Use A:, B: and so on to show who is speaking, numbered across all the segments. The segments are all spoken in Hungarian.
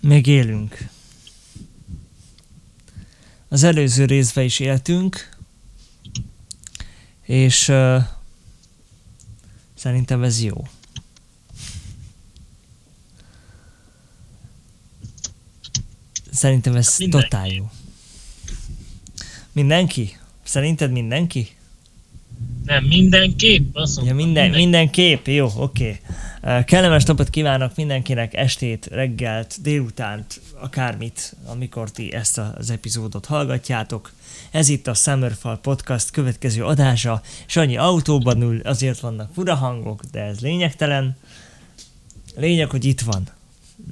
A: Még élünk. Az előző részben is éltünk, és uh, szerintem ez jó. Szerintem ez
B: Mindenki.
A: totál jó. Mindenki? Szerinted mindenki?
B: Nem, mindenképp. Azt
A: Ja, minden, mindenképp, jó, oké. Okay. Kellemes napot kívánok mindenkinek, estét, reggelt, délutánt, akármit, amikor ti ezt az epizódot hallgatjátok. Ez itt a Summerfall Podcast következő adása, és annyi autóban ül, azért vannak fura hangok, de ez lényegtelen. Lényeg, hogy itt van.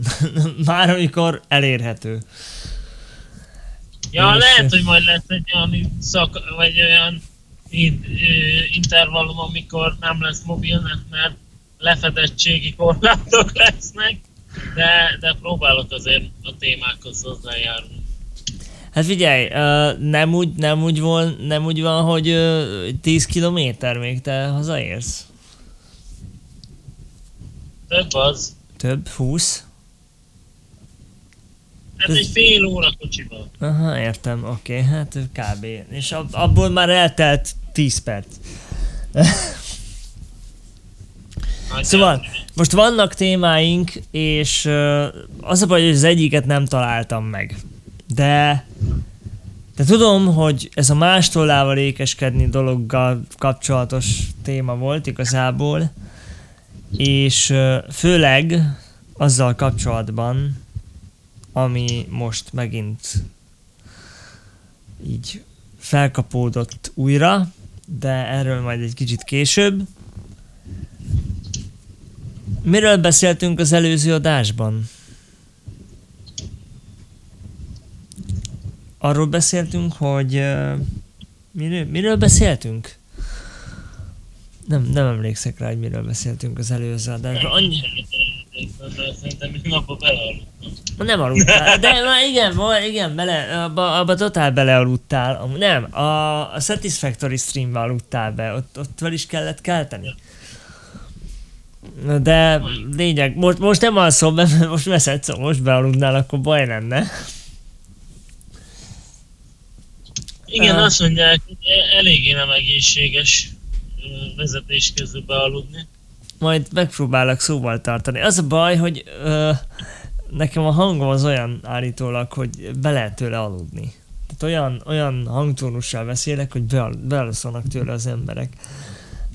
A: Már amikor elérhető.
B: Ja,
A: És-
B: lehet, hogy majd lesz egy olyan szak, vagy olyan intervallum, amikor nem lesz mobilnet, mert lefedettségi korlátok lesznek, de, de próbálok azért a témákhoz hozzájárulni.
A: Hát figyelj, nem úgy, nem úgy, van, nem úgy van, hogy ö, 10 kilométer még te hazaérsz?
B: Több az.
A: Több? 20?
B: Hát
A: Ez-
B: egy fél óra kocsival.
A: Aha, értem, oké, okay, hát kb. És ab, abból már eltelt 10 perc. Szóval, most vannak témáink, és az a baj, hogy az egyiket nem találtam meg. De, de tudom, hogy ez a más tollával ékeskedni dologgal kapcsolatos téma volt igazából, és főleg azzal kapcsolatban, ami most megint így felkapódott újra, de erről majd egy kicsit később. Miről beszéltünk az előző adásban? Arról beszéltünk, hogy... Uh, miről, miről beszéltünk? Nem, nem emlékszek rá, hogy miről beszéltünk az előző adásban. Annyi...
B: Szerintem még napba belealudtam.
A: Nem aludtál, de igen, igen, bele, abba, abba totál belealudtál. Nem, a, a Satisfactory streambe aludtál be, ott, ott fel is kellett kelteni. De lényeg, most, most nem alszom, mert most veszed, szóval most bealudnál, akkor baj lenne.
B: Igen,
A: Ah.
B: azt mondják, hogy eléggé nem egészséges vezetés közben bealudni.
A: Majd megpróbálok szóval tartani. Az a baj, hogy ö, nekem a hangom az olyan állítólag, hogy be lehet tőle aludni. Tehát olyan, olyan hangtónussal beszélek, hogy beal, bealuszolnak tőle az emberek.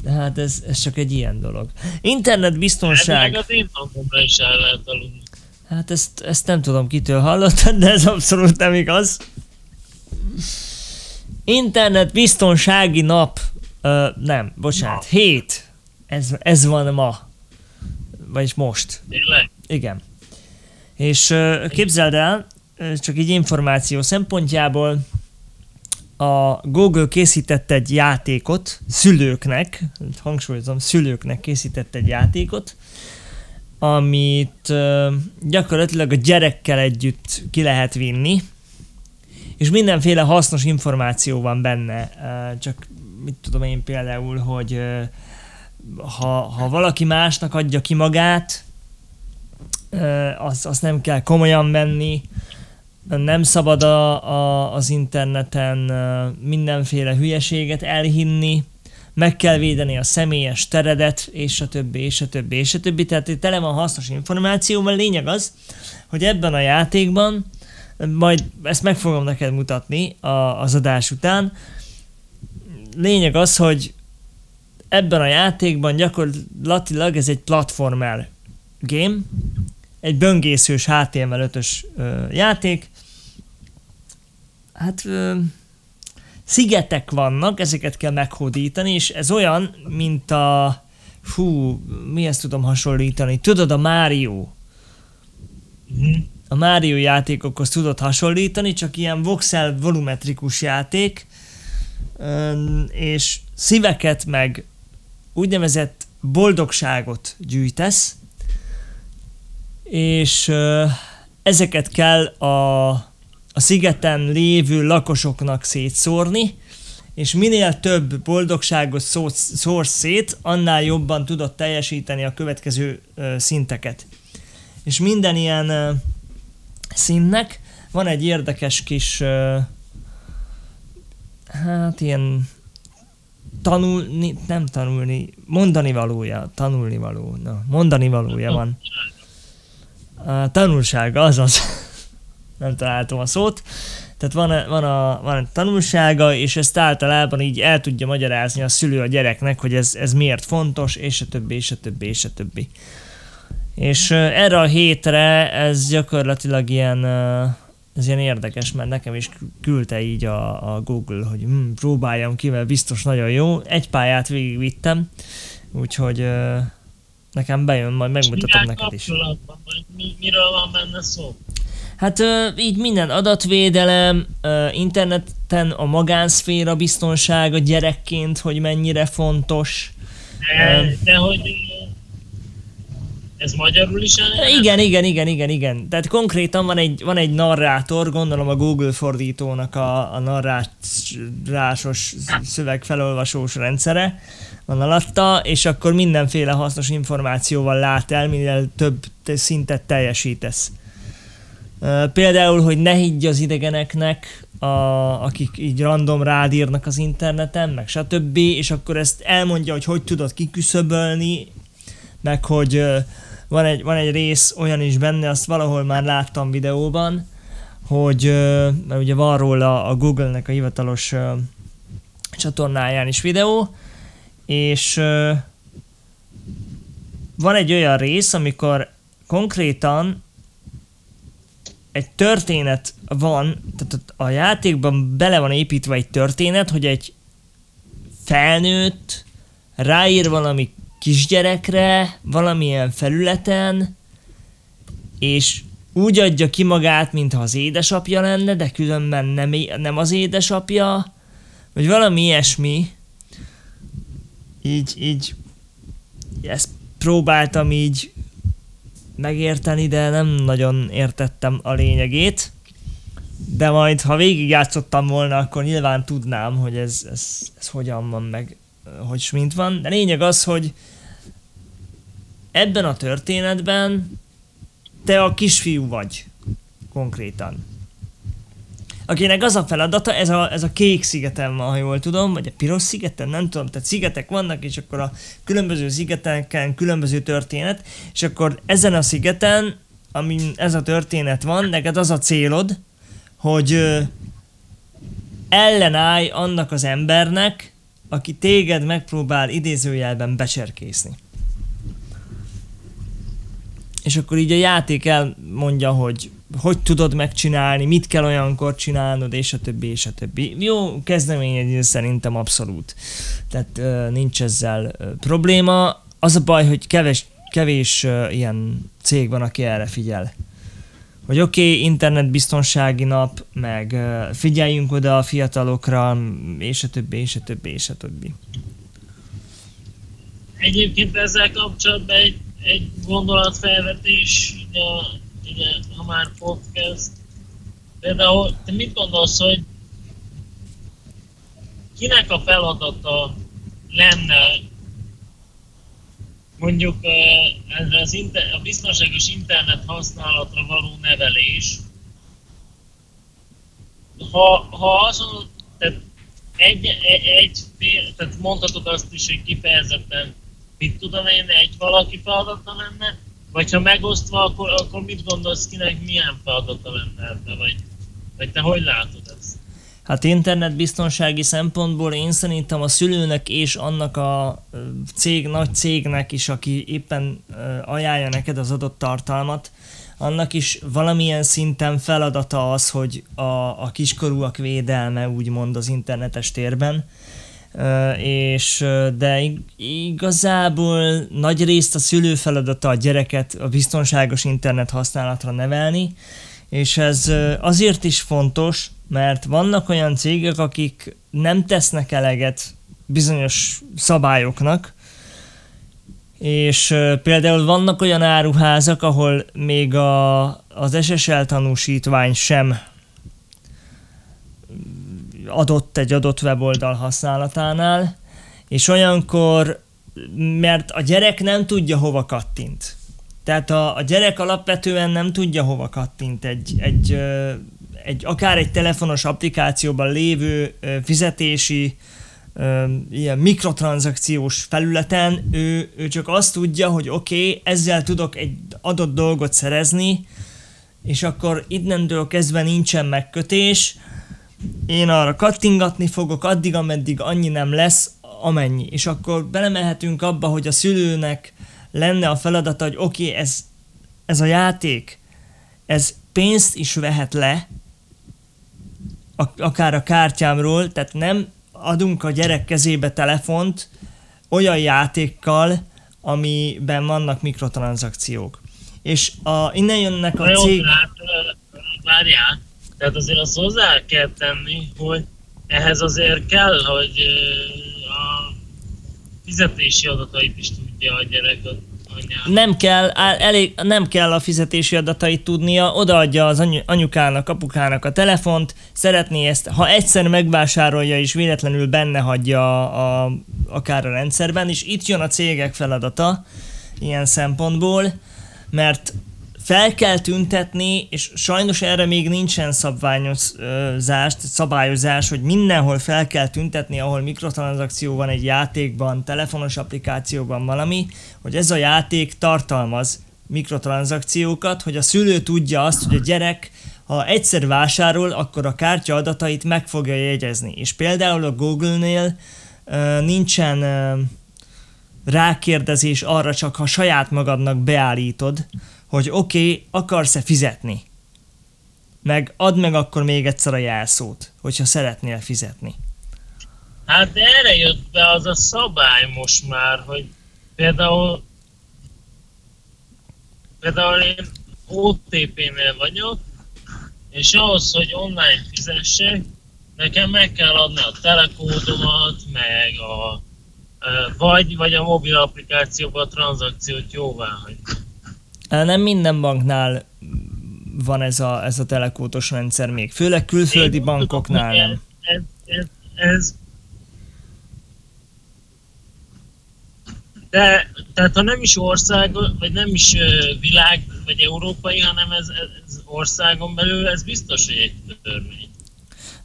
A: De hát ez, ez csak egy ilyen dolog. Internetbiztonság.
B: Elvileg az én is el lehet aludni.
A: Hát ezt, ezt nem tudom kitől hallottad, de ez abszolút nem igaz. Internet biztonsági nap. Ö, nem, bocsánat,
B: Nap.
A: hét. Ez, ez van ma. Vagyis most.
B: Tényleg?
A: Igen. És ö, képzeld el, csak így információ szempontjából, a Google készített egy játékot szülőknek, hangsúlyozom, szülőknek készített egy játékot, amit gyakorlatilag a gyerekkel együtt ki lehet vinni, és mindenféle hasznos információ van benne. Csak mit tudom én például, hogy ha, ha valaki másnak adja ki magát, azt, azt nem kell komolyan venni, nem szabad a, a, az interneten mindenféle hülyeséget elhinni, meg kell védeni a személyes teredet, és a többi, és a többi, és a többi. Tehát tele van hasznos információval. Lényeg az, hogy ebben a játékban, majd ezt meg fogom neked mutatni a, az adás után, lényeg az, hogy ebben a játékban gyakorlatilag ez egy platformer game, egy böngészős HTML5-ös ö, játék. Hát ö, szigetek vannak, ezeket kell meghódítani, és ez olyan, mint a hú, mihez tudom hasonlítani? Tudod, a Mario.
B: Mhm.
A: A Mario játékokhoz tudod hasonlítani, csak ilyen voxel volumetrikus játék, és szíveket meg úgynevezett boldogságot gyűjtesz, és ezeket kell a, a szigeten lévő lakosoknak szétszórni, és minél több boldogságot szórsz szét, annál jobban tudod teljesíteni a következő ö, szinteket. És minden ilyen ö, színnek. Van egy érdekes kis, hát ilyen tanulni, nem tanulni, mondani valója, tanulni való, na, mondani valója van. A tanulsága, azaz. Nem találtam a szót. Tehát van, a, van, a, van a tanulsága, és ezt általában így el tudja magyarázni a szülő a gyereknek, hogy ez, ez miért fontos, és a többi, és a többi, és a többi. És erre a hétre ez gyakorlatilag ilyen, ez ilyen érdekes, mert nekem is küldte így a, a Google, hogy hm, próbáljam ki, mert biztos nagyon jó. Egy pályát végigvittem, úgyhogy nekem bejön, majd megmutatom neked is.
B: Mi, miről van benne szó?
A: Hát így minden adatvédelem, interneten a magánszféra biztonsága gyerekként, hogy mennyire fontos.
B: De, de hogy ez magyarul is
A: el? Igen, igen, igen, igen, igen. Tehát konkrétan van egy, van egy narrátor, gondolom a Google fordítónak a, a narrásos szövegfelolvasós rendszere van alatta, és akkor mindenféle hasznos információval lát el, minél több szintet teljesítesz. Például, hogy ne higgy az idegeneknek, a, akik így random rád írnak az interneten, meg stb. És akkor ezt elmondja, hogy hogy tudod kiküszöbölni, meg hogy van egy, van egy rész olyan is benne, azt valahol már láttam videóban, hogy mert ugye van róla a Google-nek a hivatalos csatornáján is videó, és van egy olyan rész, amikor konkrétan egy történet van, tehát a játékban bele van építve egy történet, hogy egy felnőtt ráír valami kisgyerekre valamilyen felületen, és úgy adja ki magát, mintha az édesapja lenne, de különben nem, nem az édesapja, vagy valami ilyesmi. Így, így ezt próbáltam így megérteni, de nem nagyon értettem a lényegét. De majd, ha végigjátszottam volna, akkor nyilván tudnám, hogy ez, ez, ez hogyan van, meg hogy mint van. De lényeg az, hogy ebben a történetben te a kisfiú vagy, konkrétan akinek az a feladata, ez a, ez a kék szigeten van, ha jól tudom, vagy a piros szigeten, nem tudom, tehát szigetek vannak, és akkor a különböző szigeteken különböző történet, és akkor ezen a szigeten, amin ez a történet van, neked az a célod, hogy ö, ellenállj annak az embernek, aki téged megpróbál idézőjelben becserkészni. És akkor így a játék elmondja, hogy hogy tudod megcsinálni, mit kell olyankor csinálnod, és a többi, és a többi. Jó kezdeményezés szerintem abszolút. Tehát nincs ezzel probléma. Az a baj, hogy kevés, kevés ilyen cég van, aki erre figyel. Hogy oké, okay, internetbiztonsági nap, meg figyeljünk oda a fiatalokra, és a többi, és a többi, és a többi.
B: Egyébként ezzel kapcsolatban egy egy gondolatfelvetés, ugye, ha már podcast. Például, te mit gondolsz, hogy kinek a feladata lenne mondjuk ez az inter, a biztonságos internet használatra való nevelés, ha, ha mondod, tehát egy, egy fél, tehát mondhatod azt is, hogy kifejezetten mit tudom én, egy valaki feladata lenne, vagy ha megosztva, akkor, akkor mit gondolsz, kinek milyen feladata lenne ebbe, vagy, vagy te hogy látod ezt?
A: Hát internetbiztonsági szempontból én szerintem a szülőnek és annak a cég, nagy cégnek is, aki éppen ajánlja neked az adott tartalmat, annak is valamilyen szinten feladata az, hogy a, a kiskorúak védelme úgymond az internetes térben és de igazából nagy részt a szülő feladata a gyereket a biztonságos internet használatra nevelni, és ez azért is fontos, mert vannak olyan cégek, akik nem tesznek eleget bizonyos szabályoknak, és például vannak olyan áruházak, ahol még a, az SSL tanúsítvány sem adott egy adott weboldal használatánál, és olyankor, mert a gyerek nem tudja hova kattint. Tehát a, a gyerek alapvetően nem tudja hova kattint egy, egy, egy akár egy telefonos applikációban lévő fizetési ilyen mikrotranszakciós felületen, ő, ő csak azt tudja, hogy oké, okay, ezzel tudok egy adott dolgot szerezni, és akkor innentől kezdve nincsen megkötés, én arra kattingatni fogok addig, ameddig annyi nem lesz, amennyi. És akkor belemehetünk abba, hogy a szülőnek lenne a feladata, hogy oké, okay, ez, ez a játék, ez pénzt is vehet le, akár a kártyámról, tehát nem adunk a gyerek kezébe telefont olyan játékkal, amiben vannak mikrotranszakciók. És a, innen jönnek a cég... Hát,
B: várjál, tehát azért azt hozzá kell tenni, hogy ehhez azért kell, hogy a fizetési adatait is tudja a gyerek
A: nem kell, elég, nem kell a fizetési adatait tudnia, odaadja az anyu, anyukának, apukának a telefont, szeretné ezt, ha egyszer megvásárolja és véletlenül benne hagyja a, a, akár a rendszerben, és itt jön a cégek feladata ilyen szempontból, mert fel kell tüntetni, és sajnos erre még nincsen szabványozás, szabályozás, hogy mindenhol fel kell tüntetni, ahol mikrotranszakció van egy játékban, telefonos applikációban valami, hogy ez a játék tartalmaz mikrotranszakciókat, hogy a szülő tudja azt, hogy a gyerek ha egyszer vásárol, akkor a kártya adatait meg fogja jegyezni. És például a Google-nél uh, nincsen uh, rákérdezés arra csak, ha saját magadnak beállítod, hogy oké, okay, akarsz-e fizetni? Meg add meg akkor még egyszer a jelszót, hogyha szeretnél fizetni.
B: Hát erre jött be az a szabály most már, hogy például például én OTP-nél vagyok, és ahhoz, hogy online fizessek, nekem meg kell adni a telekódomat, meg a vagy, vagy a mobil applikációban a tranzakciót jóvá hagyni.
A: Nem minden banknál van ez a, ez a telekótos rendszer még, főleg külföldi Én bankoknál nem. Ez, ez, ez,
B: de, tehát ha nem is ország, vagy nem is világ, vagy európai, hanem ez, ez országon belül, ez biztos, hogy egy törvény.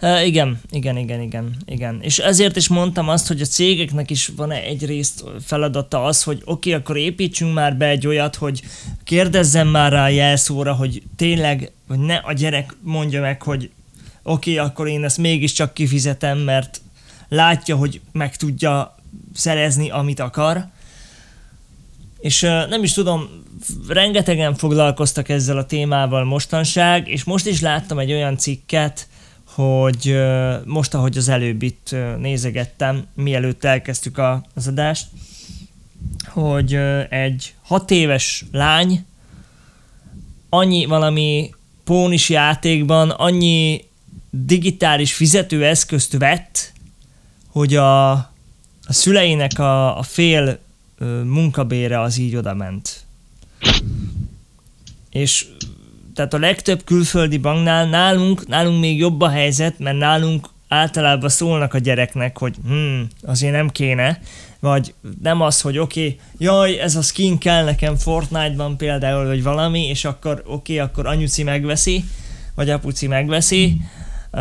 A: Igen, igen, igen, igen, igen. És ezért is mondtam azt, hogy a cégeknek is van egyrészt feladata az, hogy oké, okay, akkor építsünk már be egy olyat, hogy kérdezzen már rá a jelszóra, hogy tényleg, hogy ne a gyerek mondja meg, hogy oké, okay, akkor én ezt mégiscsak kifizetem, mert látja, hogy meg tudja szerezni, amit akar. És nem is tudom, rengetegen foglalkoztak ezzel a témával mostanság, és most is láttam egy olyan cikket, hogy most, ahogy az előbb itt nézegettem, mielőtt elkezdtük az adást, hogy egy hat éves lány annyi valami pónis játékban annyi digitális fizetőeszközt vett, hogy a, a szüleinek a, a fél munkabére az így oda ment. És tehát a legtöbb külföldi banknál nálunk, nálunk még jobb a helyzet, mert nálunk általában szólnak a gyereknek, hogy hm, azért nem kéne, vagy nem az, hogy oké, okay, jaj, ez a skin kell nekem Fortnite-ban például, vagy valami, és akkor oké, okay, akkor anyuci megveszi, vagy apuci megveszi. Uh,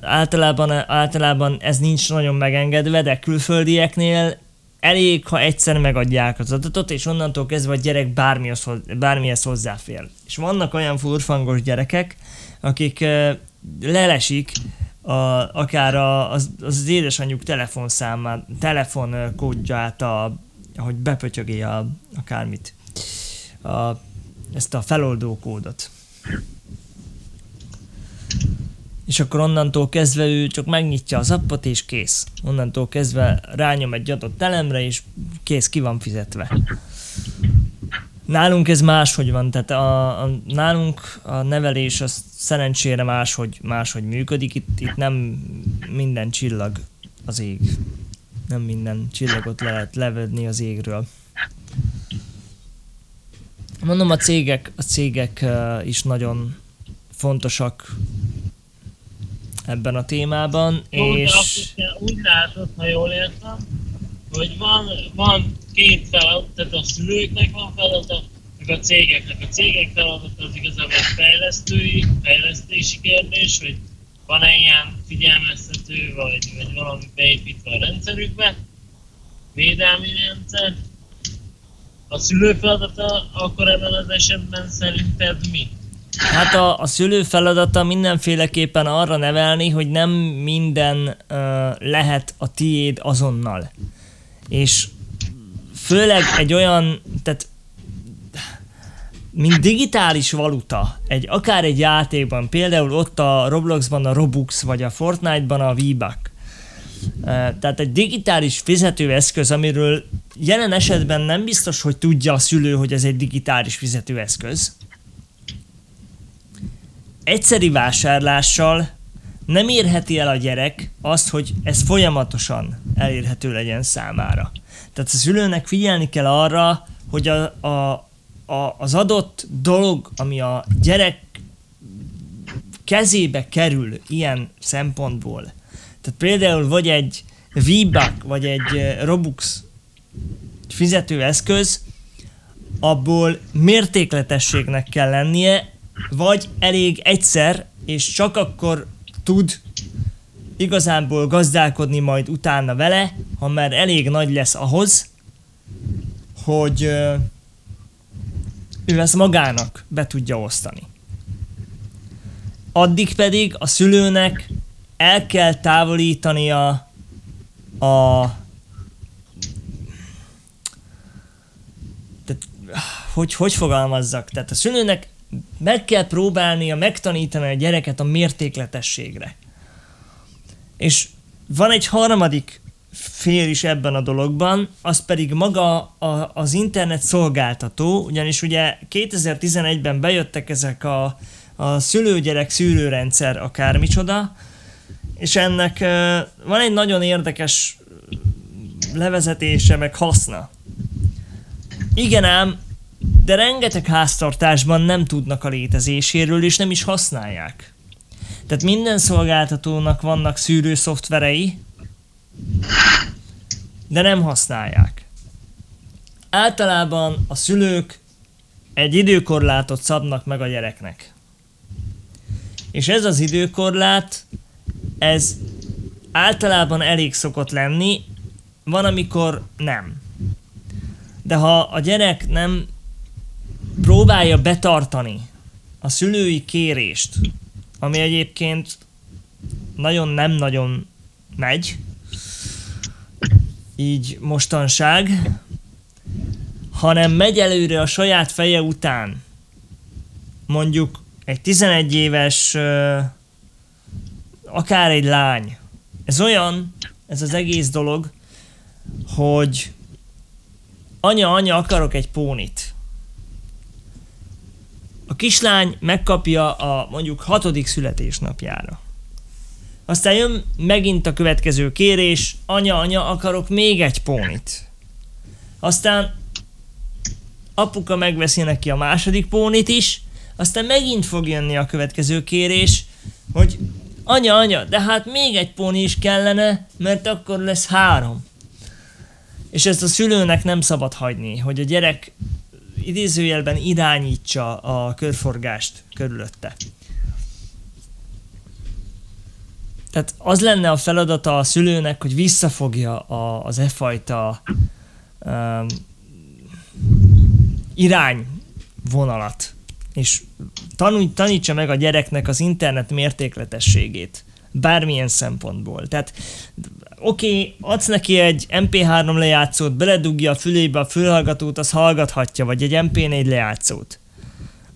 A: általában, általában ez nincs nagyon megengedve, de külföldieknél elég, ha egyszer megadják az adatot, és onnantól kezdve a gyerek bármihez, bármihez hozzáfér. És vannak olyan furfangos gyerekek, akik lelesik a, akár a, az, az édesanyjuk telefonszámát, telefonkódját, a, ahogy bepötyögi a, akármit, a, ezt a feloldó kódot és akkor onnantól kezdve ő csak megnyitja az appot, és kész. Onnantól kezdve rányom egy adott elemre, és kész, ki van fizetve. Nálunk ez máshogy van, tehát a, a, nálunk a nevelés az szerencsére máshogy, máshogy működik, itt, itt nem minden csillag az ég. Nem minden csillagot le lehet levedni az égről. Mondom, a cégek, a cégek is nagyon fontosak ebben a témában, Jó, és...
B: úgy látod, ha jól értem, hogy van, van két feladat, tehát a szülőknek van feladata, meg a cégeknek. A cégek feladata az igazából egy fejlesztői, fejlesztési kérdés, hogy van-e ilyen figyelmeztető, vagy, vagy valami beépítve a rendszerükbe, védelmi rendszer. A szülő feladata akkor ebben az esetben szerinted mi?
A: Hát a, a szülő feladata mindenféleképpen arra nevelni, hogy nem minden uh, lehet a tiéd azonnal. És főleg egy olyan, tehát mint digitális valuta, egy, akár egy játékban, például ott a Robloxban a Robux, vagy a Fortnite-ban a V-Buck. Tehát egy digitális fizetőeszköz, amiről jelen esetben nem biztos, hogy tudja a szülő, hogy ez egy digitális fizetőeszköz. Egyszeri vásárlással nem érheti el a gyerek azt, hogy ez folyamatosan elérhető legyen számára. Tehát a szülőnek figyelni kell arra, hogy a, a, a, az adott dolog, ami a gyerek kezébe kerül ilyen szempontból, tehát például vagy egy V-Buck, vagy egy eh, Robux fizetőeszköz, abból mértékletességnek kell lennie, vagy elég egyszer, és csak akkor tud igazából gazdálkodni majd utána vele, ha már elég nagy lesz ahhoz, hogy ő ezt magának be tudja osztani. Addig pedig a szülőnek el kell távolítania a tehát, hogy, hogy fogalmazzak? Tehát a szülőnek meg kell próbálnia megtanítani a gyereket a mértékletességre. És van egy harmadik fél is ebben a dologban, az pedig maga a, az internet szolgáltató, ugyanis ugye 2011-ben bejöttek ezek a, a szülőgyerek szűrőrendszer akármicsoda, és ennek van egy nagyon érdekes levezetése, meg haszna. Igen ám, de rengeteg háztartásban nem tudnak a létezéséről, és nem is használják. Tehát minden szolgáltatónak vannak szűrő szoftverei, de nem használják. Általában a szülők egy időkorlátot szabnak meg a gyereknek. És ez az időkorlát, ez általában elég szokott lenni, van amikor nem. De ha a gyerek nem próbálja betartani a szülői kérést, ami egyébként nagyon nem nagyon megy, így mostanság, hanem megy előre a saját feje után. Mondjuk egy 11 éves, akár egy lány. Ez olyan, ez az egész dolog, hogy anya, anya, akarok egy pónit. A kislány megkapja a mondjuk hatodik születésnapjára. Aztán jön megint a következő kérés, anya, anya, akarok még egy pónit. Aztán apuka megveszi neki a második pónit is, aztán megint fog jönni a következő kérés, hogy anya, anya, de hát még egy póni is kellene, mert akkor lesz három. És ezt a szülőnek nem szabad hagyni, hogy a gyerek idézőjelben irányítsa a körforgást körülötte. Tehát az lenne a feladata a szülőnek, hogy visszafogja a, az e fajta um, irányvonalat, és tanulj, tanítsa meg a gyereknek az internet mértékletességét, bármilyen szempontból. Tehát oké, adsz neki egy MP3 lejátszót, beledugja a fülébe a fülhallgatót, az hallgathatja, vagy egy MP4 lejátszót.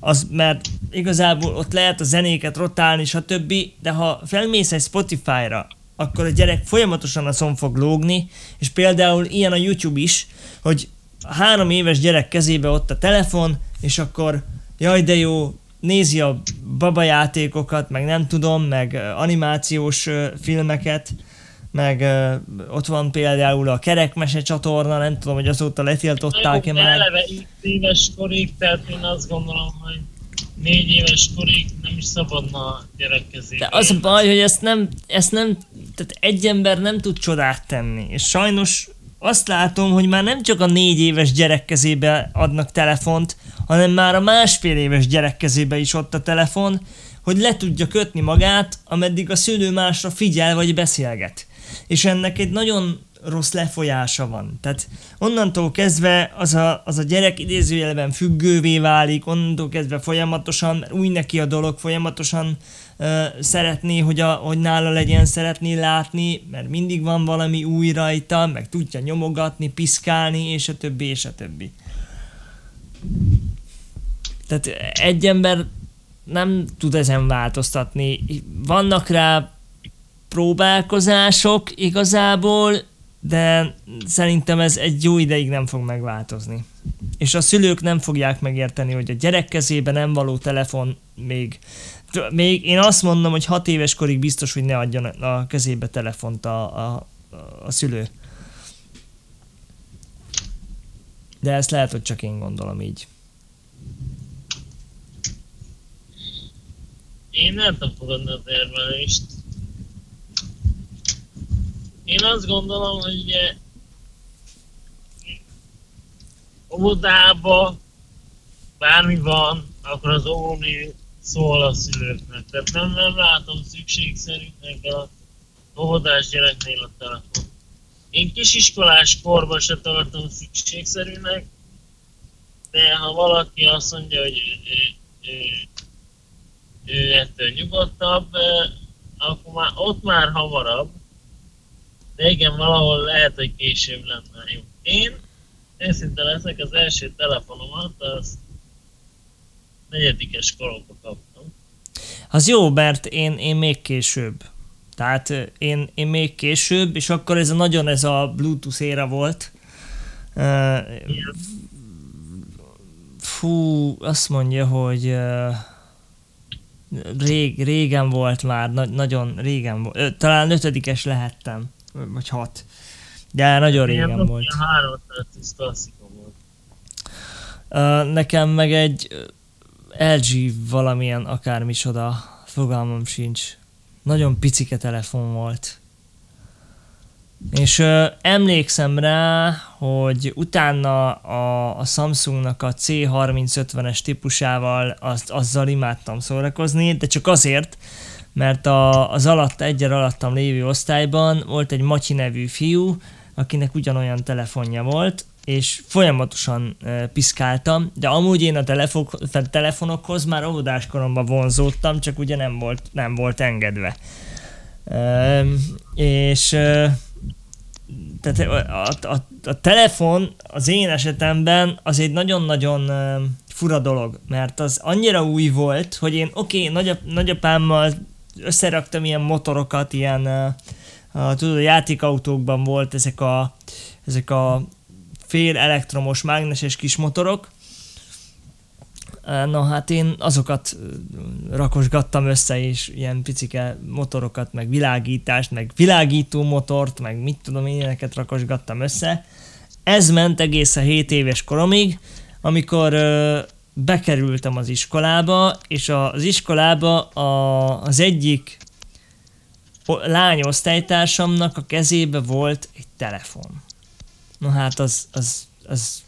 A: Az, mert igazából ott lehet a zenéket rotálni, stb., de ha felmész egy Spotify-ra, akkor a gyerek folyamatosan azon fog lógni, és például ilyen a YouTube is, hogy a három éves gyerek kezébe ott a telefon, és akkor jaj de jó, nézi a babajátékokat, meg nem tudom, meg animációs filmeket, meg uh, ott van például a kerekmese csatorna, nem tudom, hogy azóta letiltották-e
B: már. Eleve éves korig, tehát én azt gondolom, hogy négy éves korig nem is szabadna a gyerek kezébe.
A: De az a baj, hogy ezt nem, ezt nem, tehát egy ember nem tud csodát tenni, és sajnos azt látom, hogy már nem csak a négy éves gyerek kezébe adnak telefont, hanem már a másfél éves gyerek kezébe is ott a telefon, hogy le tudja kötni magát, ameddig a szülő másra figyel vagy beszélget. És ennek egy nagyon rossz lefolyása van. Tehát onnantól kezdve az a, az a gyerek idézőjelben függővé válik, onnantól kezdve folyamatosan, új neki a dolog, folyamatosan uh, szeretné, hogy, a, hogy nála legyen, szeretné látni, mert mindig van valami új rajta, meg tudja nyomogatni, piszkálni, és a többi, és a többi. Tehát egy ember nem tud ezen változtatni. Vannak rá próbálkozások igazából, de szerintem ez egy jó ideig nem fog megváltozni. És a szülők nem fogják megérteni, hogy a gyerek kezébe nem való telefon még, még én azt mondom, hogy hat éves korig biztos, hogy ne adjon a kezébe telefont a, a, a szülő. De ezt lehet, hogy csak én gondolom így.
B: Én nem tudom fogadni az érvelést. Én azt gondolom, hogy ugye óvodába bármi van, akkor az óvóné szól a szülőknek. Tehát nem, nem látom szükségszerűnek a óvodás gyereknél a telefon. Én kisiskolás korban se tartom szükségszerűnek, de ha valaki azt mondja, hogy ő, ő, ő, ő ettől nyugodtabb, akkor már ott már hamarabb, de igen, valahol lehet, hogy később lenne jó. Én őszinte leszek, az első telefonomat, az negyedikes koromban kaptam.
A: Az jó, mert én, én még később. Tehát én, én még később, és akkor ez a nagyon ez a Bluetooth éra volt. Fú, azt mondja, hogy rég, régen volt már, na, nagyon régen volt. Talán ötödikes lehettem vagy hat. De nagyon régen Ilyen volt.
B: volt.
A: Uh, nekem meg egy LG valamilyen akármicsoda, fogalmam sincs. Nagyon picike telefon volt. És uh, emlékszem rá, hogy utána a, a Samsungnak a C3050-es típusával azt, azzal imádtam szórakozni, de csak azért, mert a, az alatt, egyen alattam lévő osztályban volt egy Matyi nevű fiú, akinek ugyanolyan telefonja volt, és folyamatosan e, piszkáltam, de amúgy én a telefon, telefonokhoz már óvodáskoromban vonzódtam, csak ugye nem volt, nem volt engedve. E, és e, tehát a, a, a telefon az én esetemben az egy nagyon-nagyon fura dolog, mert az annyira új volt, hogy én oké, okay, nagyap, nagyapámmal összeraktam ilyen motorokat, ilyen, uh, tudod, a játékautókban volt ezek a, ezek a fél elektromos mágneses kis motorok, Na hát én azokat rakosgattam össze, és ilyen picike motorokat, meg világítást, meg világító motort, meg mit tudom én, ilyeneket rakosgattam össze. Ez ment egészen 7 éves koromig, amikor bekerültem az iskolába, és az iskolába a, az egyik lány osztálytársamnak a kezébe volt egy telefon. Na hát az, az, az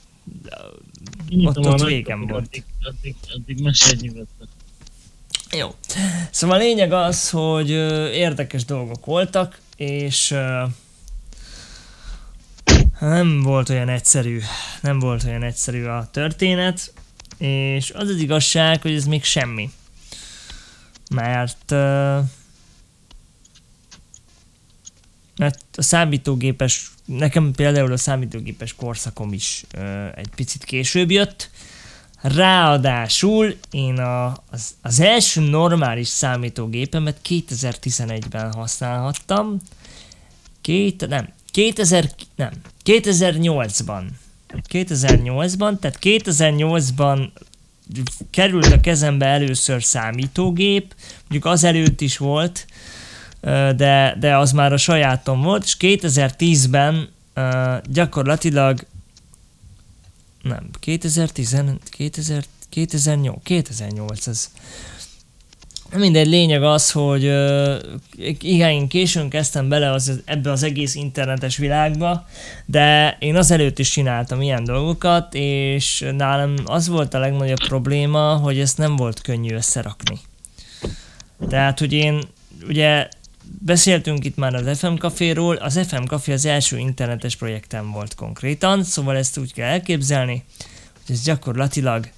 A: ott, ott végem volt. Addig,
B: addig, addig mesélj
A: Jó. Szóval a lényeg az, hogy érdekes dolgok voltak, és nem volt olyan egyszerű, nem volt olyan egyszerű a történet, és az az igazság, hogy ez még semmi. Mert mert a számítógépes, nekem például a számítógépes korszakom is egy picit később jött, Ráadásul én a, az, az első normális számítógépemet 2011-ben használhattam. Két, nem, 2000, nem, 2008-ban 2008-ban, tehát 2008-ban került a kezembe először számítógép, mondjuk az előtt is volt, de, de az már a sajátom volt, és 2010-ben gyakorlatilag nem, 2010, 2000, 2008, 2008 az Mindegy, lényeg az, hogy uh, igen, én későn kezdtem bele az, ebbe az egész internetes világba, de én azelőtt is csináltam ilyen dolgokat, és nálam az volt a legnagyobb probléma, hogy ezt nem volt könnyű összerakni. Tehát, hogy én ugye beszéltünk itt már az FM Caféról, az FM Café az első internetes projektem volt konkrétan, szóval ezt úgy kell elképzelni, hogy ez gyakorlatilag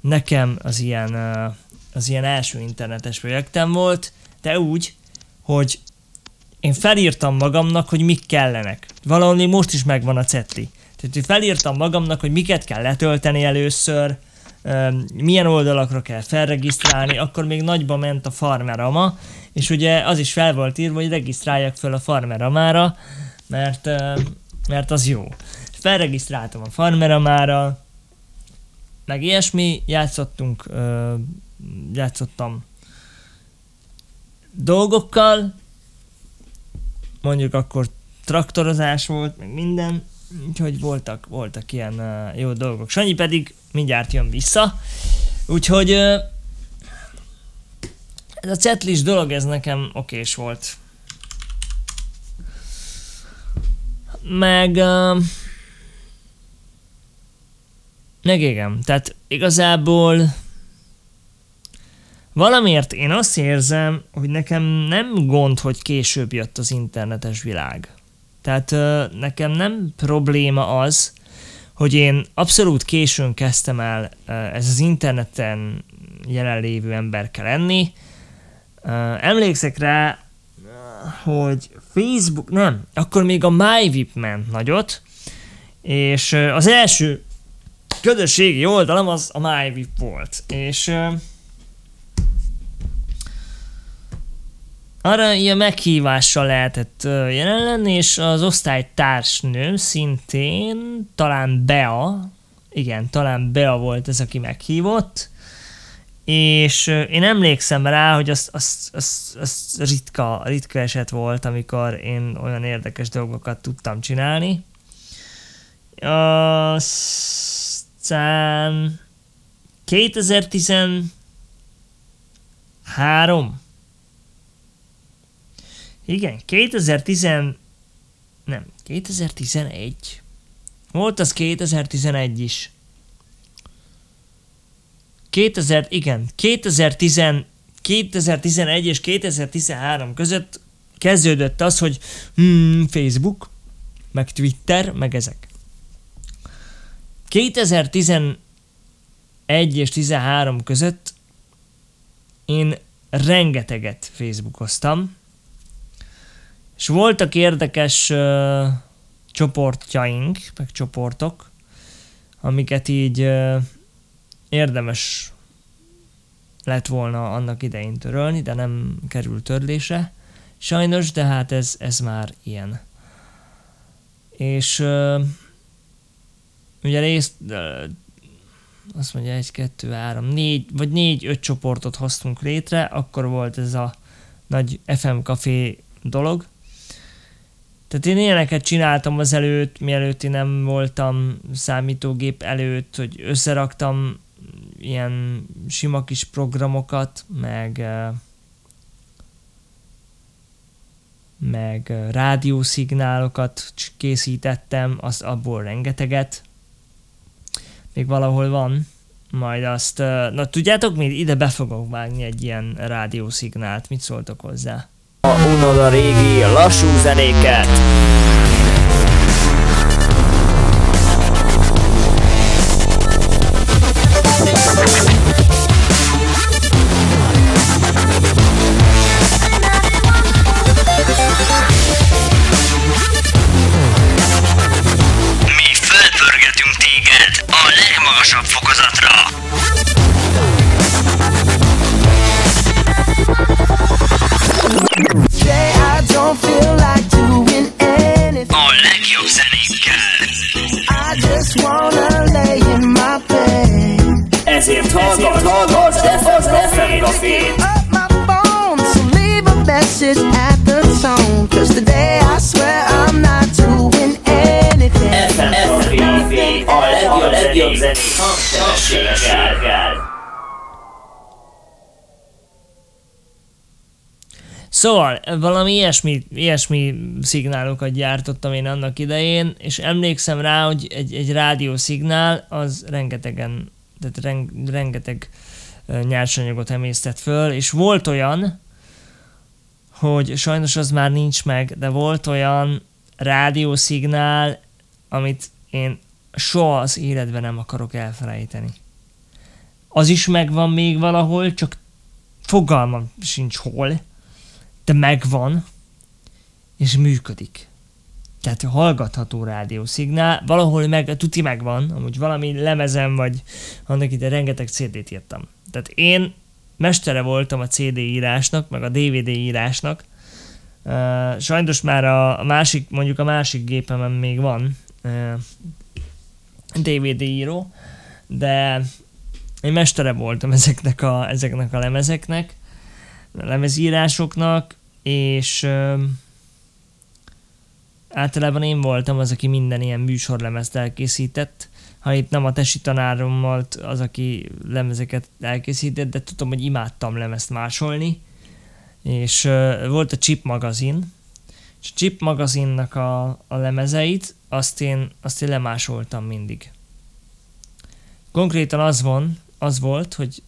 A: nekem az ilyen uh, az ilyen első internetes projektem volt, de úgy, hogy én felírtam magamnak, hogy mik kellenek. Valahol most is megvan a cetli. Tehát én felírtam magamnak, hogy miket kell letölteni először, milyen oldalakra kell felregisztrálni, akkor még nagyba ment a farmerama, és ugye az is fel volt írva, hogy regisztráljak fel a farmeramára, mert, mert az jó. Felregisztráltam a farmeramára, meg ilyesmi, játszottunk játszottam dolgokkal, mondjuk akkor traktorozás volt, meg minden, úgyhogy voltak, voltak ilyen uh, jó dolgok. Sanyi pedig mindjárt jön vissza, úgyhogy uh, ez a cetlis dolog, ez nekem okés volt. Meg uh, meg igen, tehát igazából Valamiért én azt érzem, hogy nekem nem gond, hogy később jött az internetes világ. Tehát nekem nem probléma az, hogy én abszolút későn kezdtem el ez az interneten jelenlévő ember kell lenni. Emlékszek rá, hogy Facebook, nem, akkor még a MyVip ment nagyot, és az első közösségi oldalam az a MyVip volt, és arra ilyen meghívással lehetett jelen lenni, és az osztálytársnőm szintén, talán Bea, igen, talán Bea volt ez, aki meghívott, és én emlékszem rá, hogy az, az, az, az ritka, ritka eset volt, amikor én olyan érdekes dolgokat tudtam csinálni. Aztán 2013 igen, 2010... Nem, 2011. Volt az 2011 is. 2000, igen, 2010, 2011 és 2013 között kezdődött az, hogy hmm, Facebook, meg Twitter, meg ezek. 2011 és 13 között én rengeteget Facebookoztam, és voltak érdekes uh, csoportjaink, meg csoportok, amiket így uh, érdemes lett volna annak idején törölni, de nem került törlése. Sajnos, de hát ez, ez már ilyen. És uh, ugye részt, uh, azt mondja, egy, kettő, három, négy, vagy négy, öt csoportot hoztunk létre, akkor volt ez a nagy FM Café dolog, tehát én ilyeneket csináltam az előtt, mielőtt én nem voltam számítógép előtt, hogy összeraktam ilyen sima kis programokat, meg meg rádiószignálokat készítettem, az abból rengeteget. Még valahol van, majd azt, na tudjátok mi, ide be fogok vágni egy ilyen rádiószignált, mit szóltok hozzá?
C: A unod a régi lassú zenéket. Thank.
A: Szóval valami ilyesmi, ilyesmi szignálokat gyártottam én annak idején, és emlékszem rá, hogy egy, egy rádiószignál az rengetegen, tehát ren, rengeteg ö, nyersanyagot emésztett föl, és volt olyan, hogy sajnos az már nincs meg, de volt olyan rádiószignál, amit én soha az életben nem akarok elfelejteni. Az is megvan még valahol, csak fogalmam sincs hol, de megvan, és működik. Tehát hallgatható rádiószignál, valahol meg, tuti megvan, amúgy valami lemezem, vagy annak ide rengeteg CD-t írtam. Tehát én mestere voltam a CD írásnak, meg a DVD írásnak. Uh, sajnos már a, másik, mondjuk a másik gépemen még van uh, DVD író, de én mestere voltam ezeknek a, ezeknek a lemezeknek, lemezírásoknak, és általában én voltam az, aki minden ilyen műsorlemezt elkészített. Ha itt nem a tesi tanárom volt az, aki lemezeket elkészített, de tudom, hogy imádtam lemezt másolni. És volt a Chip magazin, és a Chip magazinnak a, a lemezeit, azt én, azt én lemásoltam mindig. Konkrétan az van, az volt, hogy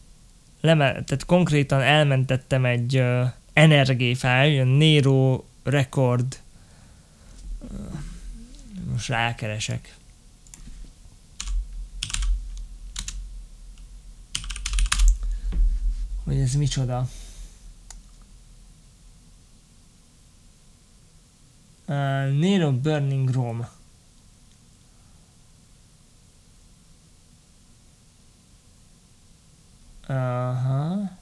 A: leme, tehát konkrétan elmentettem egy uh, NRG file, Nero Record most rákeresek. Hogy ez micsoda. Uh, Nero Burning Rome. Aha.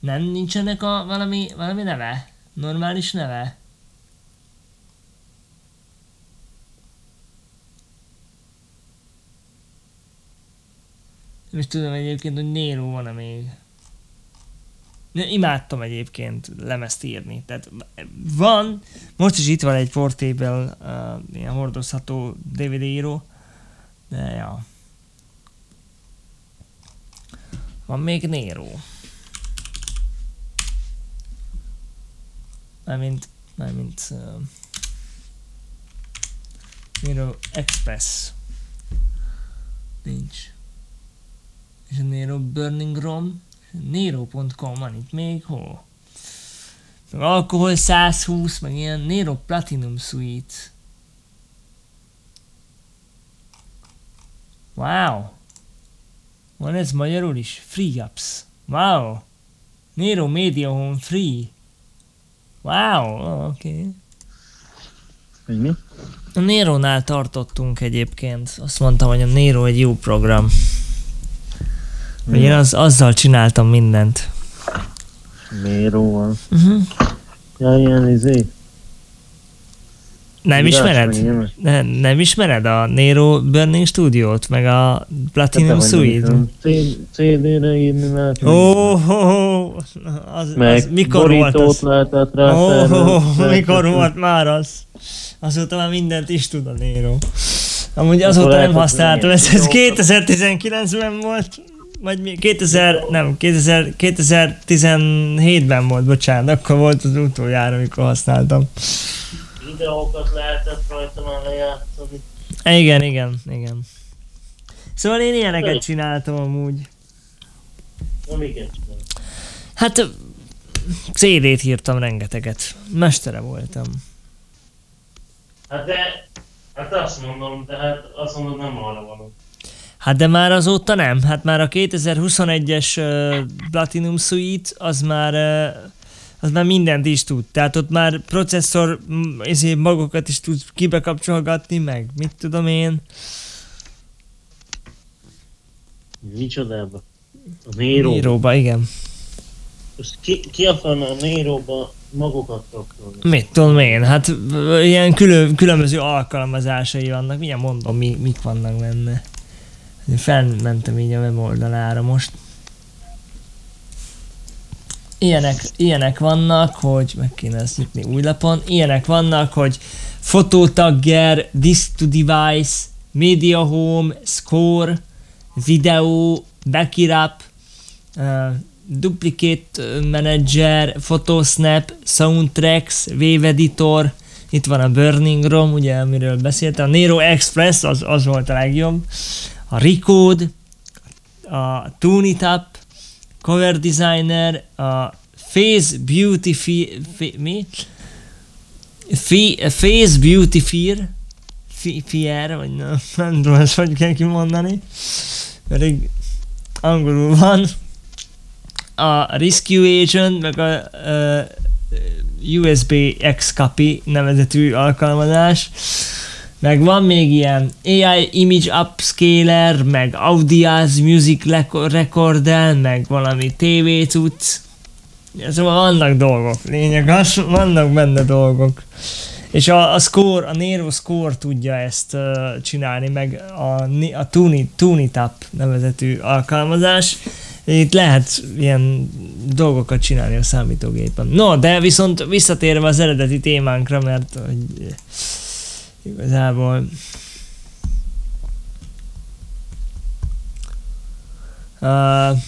A: Nem nincsenek a valami, valami neve? Normális neve? Nem is tudom egyébként, hogy Nero van-e még. Imádtam egyébként lemezt írni. Tehát van, most is itt van egy portable, uh, ilyen hordozható DVD író, de ja. Van még Nero. Mármint, mármint uh, Nero Express. Nincs. És a Nero Burning Rom. Nero.com van itt még, hol? Meg alkohol 120, meg ilyen Nero Platinum Suite. Wow! Van ez magyarul is? Free Apps. Wow! Nero Media Home Free. Wow, oké. Okay.
D: Hogy mi?
A: A Nero-nál tartottunk egyébként. Azt mondtam, hogy a Nero egy jó program. Hogy én az, azzal csináltam mindent.
D: Méró van.
A: Uh-huh.
D: Ja, ilyen izé.
A: Nem
D: Írás,
A: ismered?
D: meg ilyenek.
A: Ne, nem ismered a Nero Burning Studiót, meg a Platinum
D: Hát
A: Suite?
D: nem CD-re írni lehet.
A: Ó, oh, oh, az,
D: meg
A: az mikor volt az?
D: lehetett rá
A: Ó, oh,
D: szervezni.
A: mikor volt már az? Azóta már mindent is tud a Nero. Amúgy azóta nem használtam, ez, ez
D: videókat.
A: 2019-ben volt, vagy mi? 2000, nem, 2000, 2017-ben volt, bocsánat, akkor volt az utoljára, amikor használtam.
B: Videókat lehetett rajta már lejátszani.
A: Igen, igen, igen. Szóval én ilyeneket csináltam amúgy.
B: Csinál.
A: Hát CD-t írtam rengeteget. Mestere voltam.
B: Hát de, hát azt mondom, de hát azt mondod nem arra való.
A: Hát de már azóta nem. Hát már a 2021-es uh, Platinum Suite az már uh, az már mindent is tud. Tehát ott már processzor ezért magokat is tud kibekapcsolgatni, meg mit tudom én.
D: Micsodába? A Nero.
A: Íróba, igen.
D: Most ki, ki akarna a Néróba magukat kapcsolni?
A: Mit tudom én, hát ilyen külön, különböző alkalmazásai vannak, milyen mondom, mi, mik vannak benne. Felmentem így a weboldalára most. Ilyenek, ilyenek vannak, hogy meg kéne ezt nyitni új lapon, ilyenek vannak, hogy fotótagger, disk to device, media home, score, video, backup, uh, Duplicate Manager, Photosnap, Soundtracks, Wave Editor, itt van a Burning Rom, ugye, amiről beszéltem, a Nero Express, az, az volt a legjobb, a Recode, a Tunitap, Cover Designer, a Face Beauty fi, mi? Face Beauty Fear, Fear, vagy nem, nem tudom ezt hogy kell kimondani, pedig angolul van, a Rescue Agent, meg a uh, USB X-Copy nevezetű alkalmazás, meg van még ilyen AI Image Upscaler, meg Audiaz Music Recorder, meg valami TV cucc. Szóval vannak dolgok, lényeg az, vannak benne dolgok. És a, a Score, a Nero Score tudja ezt uh, csinálni, meg a, a Tuni, Tunitap nevezetű alkalmazás. Itt lehet ilyen dolgokat csinálni a számítógépen. No, de viszont visszatérve az eredeti témánkra, mert hogy igazából Uh,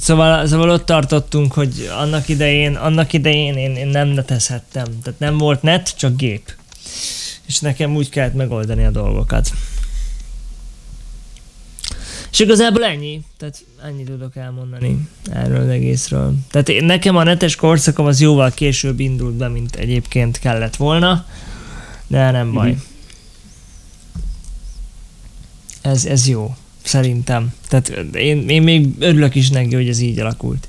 A: szóval, szóval ott tartottunk, hogy annak idején, annak idején én, én nem netezhettem. Tehát nem volt net, csak gép. És nekem úgy kellett megoldani a dolgokat. És igazából ennyi. Tehát ennyi tudok elmondani erről az egészről. Tehát én, nekem a netes korszakom az jóval később indult be, mint egyébként kellett volna. De nem baj. Mm-hmm. Ez, ez jó. Szerintem. Tehát én, én még örülök is neki, hogy ez így alakult.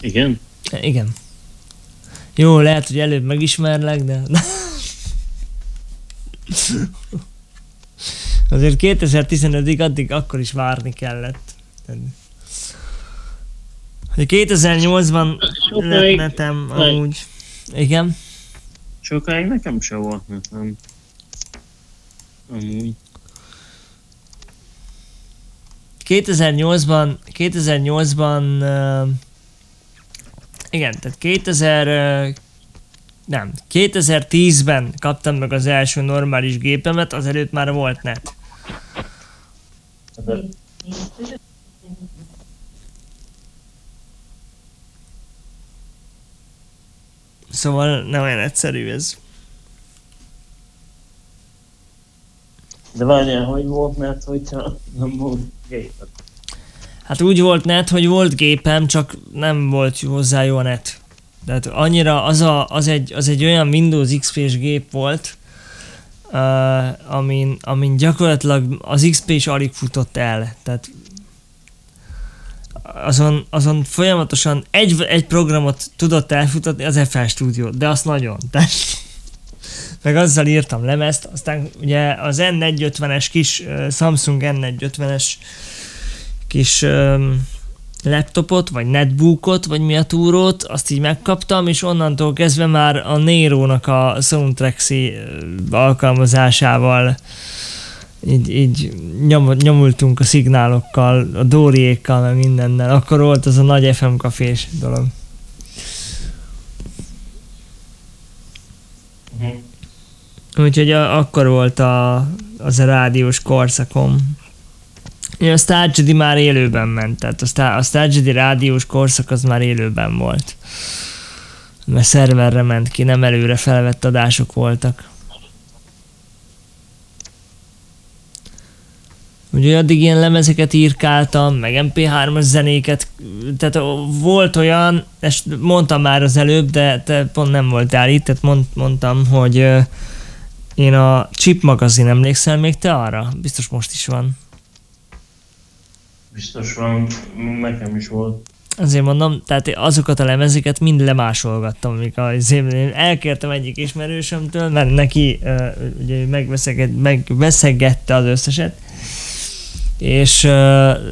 D: Igen?
A: Igen. Jó, lehet, hogy előbb megismerlek, de... Azért 2015-ig addig akkor is várni kellett. Hogy 2008-ban lett netem amúgy. Igen?
D: Sokáig nekem se volt netem. Amúgy.
A: 2008-ban, 2008-ban uh, igen, tehát 2000 uh, nem, 2010-ben kaptam meg az első normális gépemet, azelőtt már volt net. Szóval nem olyan egyszerű ez.
D: De várjál, hogy volt net, hogyha nem volt gépet?
A: Hát úgy volt net, hogy volt gépem, csak nem volt hozzá jó net. Tehát annyira az, a, az, egy, az egy olyan Windows XP-s gép volt, uh, amin, amin gyakorlatilag az XP is alig futott el. Tehát azon, azon folyamatosan egy, egy programot tudott elfutatni, az FL Studio, de azt nagyon. Tehát, meg azzal írtam lemezt, aztán ugye az N450-es kis uh, Samsung N450-es kis um, laptopot, vagy netbookot, vagy mi a túrót, azt így megkaptam, és onnantól kezdve már a Nero-nak a Soundtraxi alkalmazásával így, így nyom, nyomultunk a szignálokkal, a Dóriékkal, meg mindennel. Akkor volt az a nagy FM kafés dolog. Uh-huh. Úgyhogy a, akkor volt a, az a rádiós korszakom. A Stargedi már élőben ment, tehát a, Star, a Stargedi rádiós korszak az már élőben volt. Mert szerverre ment ki, nem előre felvett adások voltak. Ugye addig ilyen lemezeket írkáltam, meg MP3-as zenéket, tehát volt olyan, ezt mondtam már az előbb, de te pont nem voltál itt, tehát mond, mondtam, hogy én a Chip magazin, emlékszel még te arra? Biztos most is van.
D: Biztos van, nekem is volt.
A: Azért mondom, tehát azokat a lemezeket mind lemásolgattam, amik az én elkértem egyik ismerősömtől, mert neki uh, ugye megveszegette az összeset, és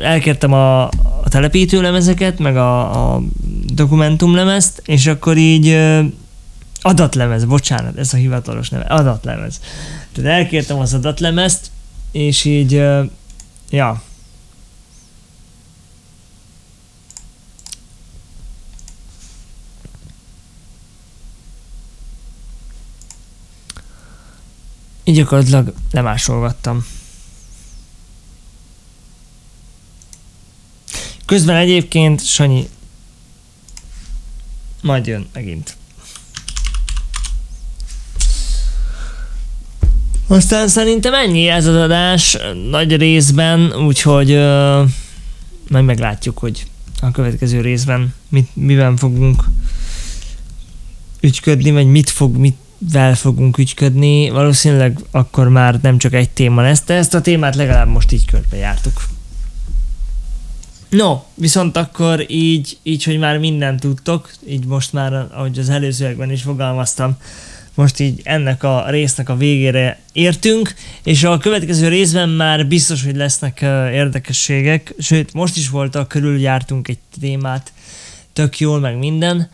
A: elkértem a, a telepítő lemezeket, meg a, a dokumentumlemezt, és akkor így adatlemez, bocsánat, ez a hivatalos neve, adatlemez. Tehát elkértem az adatlemezt, és így, ja, Így gyakorlatilag lemásolgattam. Közben egyébként Sanyi majd jön megint. Aztán szerintem ennyi ez az adás nagy részben, úgyhogy uh, majd meglátjuk, hogy a következő részben mit, miben fogunk ügyködni, vagy mit fog, mitvel fogunk ügyködni. Valószínűleg akkor már nem csak egy téma lesz, de ezt a témát legalább most így körbejártuk. No, viszont akkor így, így, hogy már mindent tudtok, így most már, ahogy az előzőekben is fogalmaztam, most így ennek a résznek a végére értünk, és a következő részben már biztos, hogy lesznek érdekességek, sőt, most is voltak, körüljártunk egy témát, tök jól, meg minden,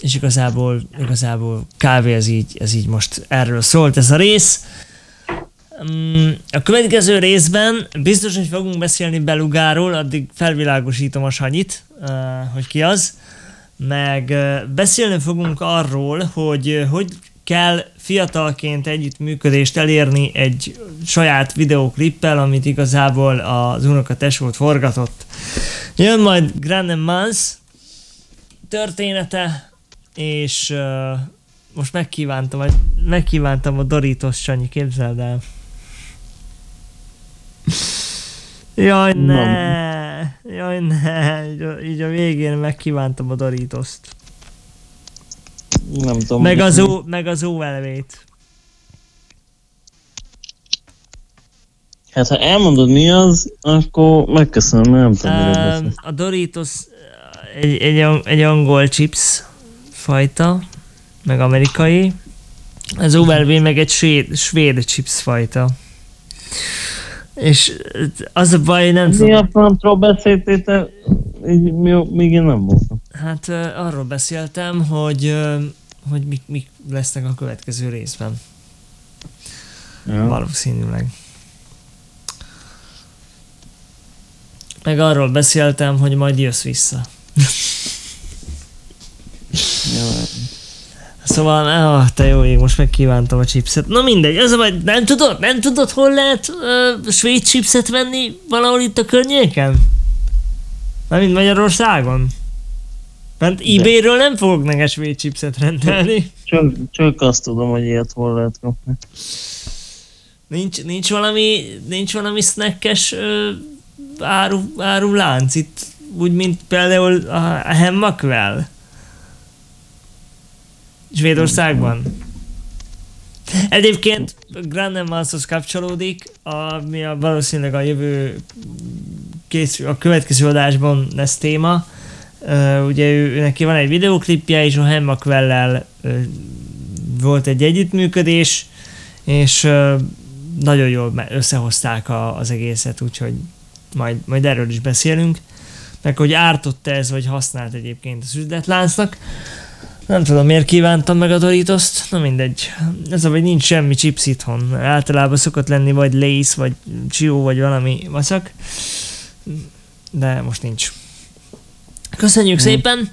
A: és igazából, igazából kávé ez így, ez így most erről szólt ez a rész. Um, a következő részben biztos, hogy fogunk beszélni Belugáról, addig felvilágosítom a Sanyit, uh, hogy ki az meg beszélni fogunk arról, hogy hogy kell fiatalként együttműködést elérni egy saját videóklippel, amit igazából az unokatesót forgatott. Jön majd Grand Mans története, és uh, most megkívántam, megkívántam a Doritos Sanyi, képzeld el. Jaj, ne! Jaj, ne! Így a, így a végén megkívántam a Doritoszt.
D: Nem tudom.
A: Meg az, ó, meg az óelvét.
D: Hát ha elmondod mi az, akkor megköszönöm, nem tudom, beszélsz.
A: a Doritos egy, egy, ang- egy angol chips fajta, meg amerikai. Az OLV meg egy svéd, svéd chips fajta. És az a baj, nem
D: Mi
A: tudom.
D: a francról beszéltétek? Így, mi, még én nem voltam.
A: Hát arról beszéltem, hogy, hogy mik, mik lesznek a következő részben.
D: Ja.
A: Valószínűleg. Meg arról beszéltem, hogy majd jössz vissza.
D: Ja.
A: Szóval, ah, te jó ég, most megkívántam a chipset. Na mindegy, az a nem tudod, nem tudod, hol lehet uh, svéd chipset venni valahol itt a környéken? Mármint Magyarországon? Mert eBay-ről nem fogok neked svéd chipset rendelni.
D: Csak, csak azt tudom, hogy ilyet hol lehet kapni.
A: Nincs, nincs valami, nincs valami snackes ö, áru, áru lánc itt, úgy, mint például a, a Hemmakvel? Svédországban? Egyébként Grand Manshoz kapcsolódik, ami a, valószínűleg a jövő készül, a következő adásban lesz téma. Uh, ugye ő, neki van egy videoklipje, és a Hemmakvellel uh, volt egy együttműködés, és uh, nagyon jól összehozták a, az egészet, úgyhogy majd, majd erről is beszélünk. Meg hogy ártott ez, vagy használt egyébként az üzletláncnak. Nem tudom, miért kívántam meg a Doritoszt, na mindegy. Ez a, hogy nincs semmi chips itthon. Általában szokott lenni vagy Lace, vagy Chio, vagy valami vaszak. De most nincs. Köszönjük
D: Hmm.
A: szépen!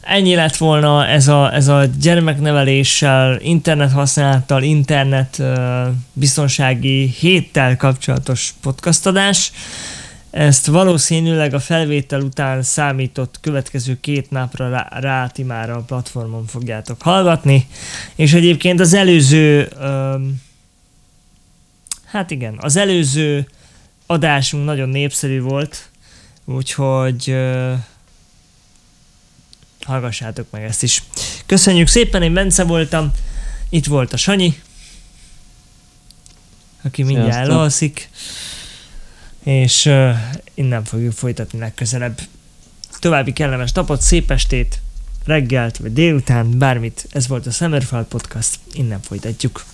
A: Ennyi lett volna ez a, ez a gyermekneveléssel, internet használattal, internet uh, biztonsági héttel kapcsolatos podcastadás. Ezt valószínűleg a felvétel után számított következő két napra rá, rá ti már a platformon fogjátok hallgatni. És egyébként az előző, um, hát igen, az előző adásunk nagyon népszerű volt, úgyhogy uh, hallgassátok meg ezt is. Köszönjük szépen, én Bence voltam, itt volt a Sanyi, aki mindjárt
D: Sziasztok.
A: elalszik, és innen fogjuk folytatni legközelebb. További kellemes napot, szép estét, reggelt vagy délután, bármit. Ez volt a Summerfall Podcast, innen folytatjuk.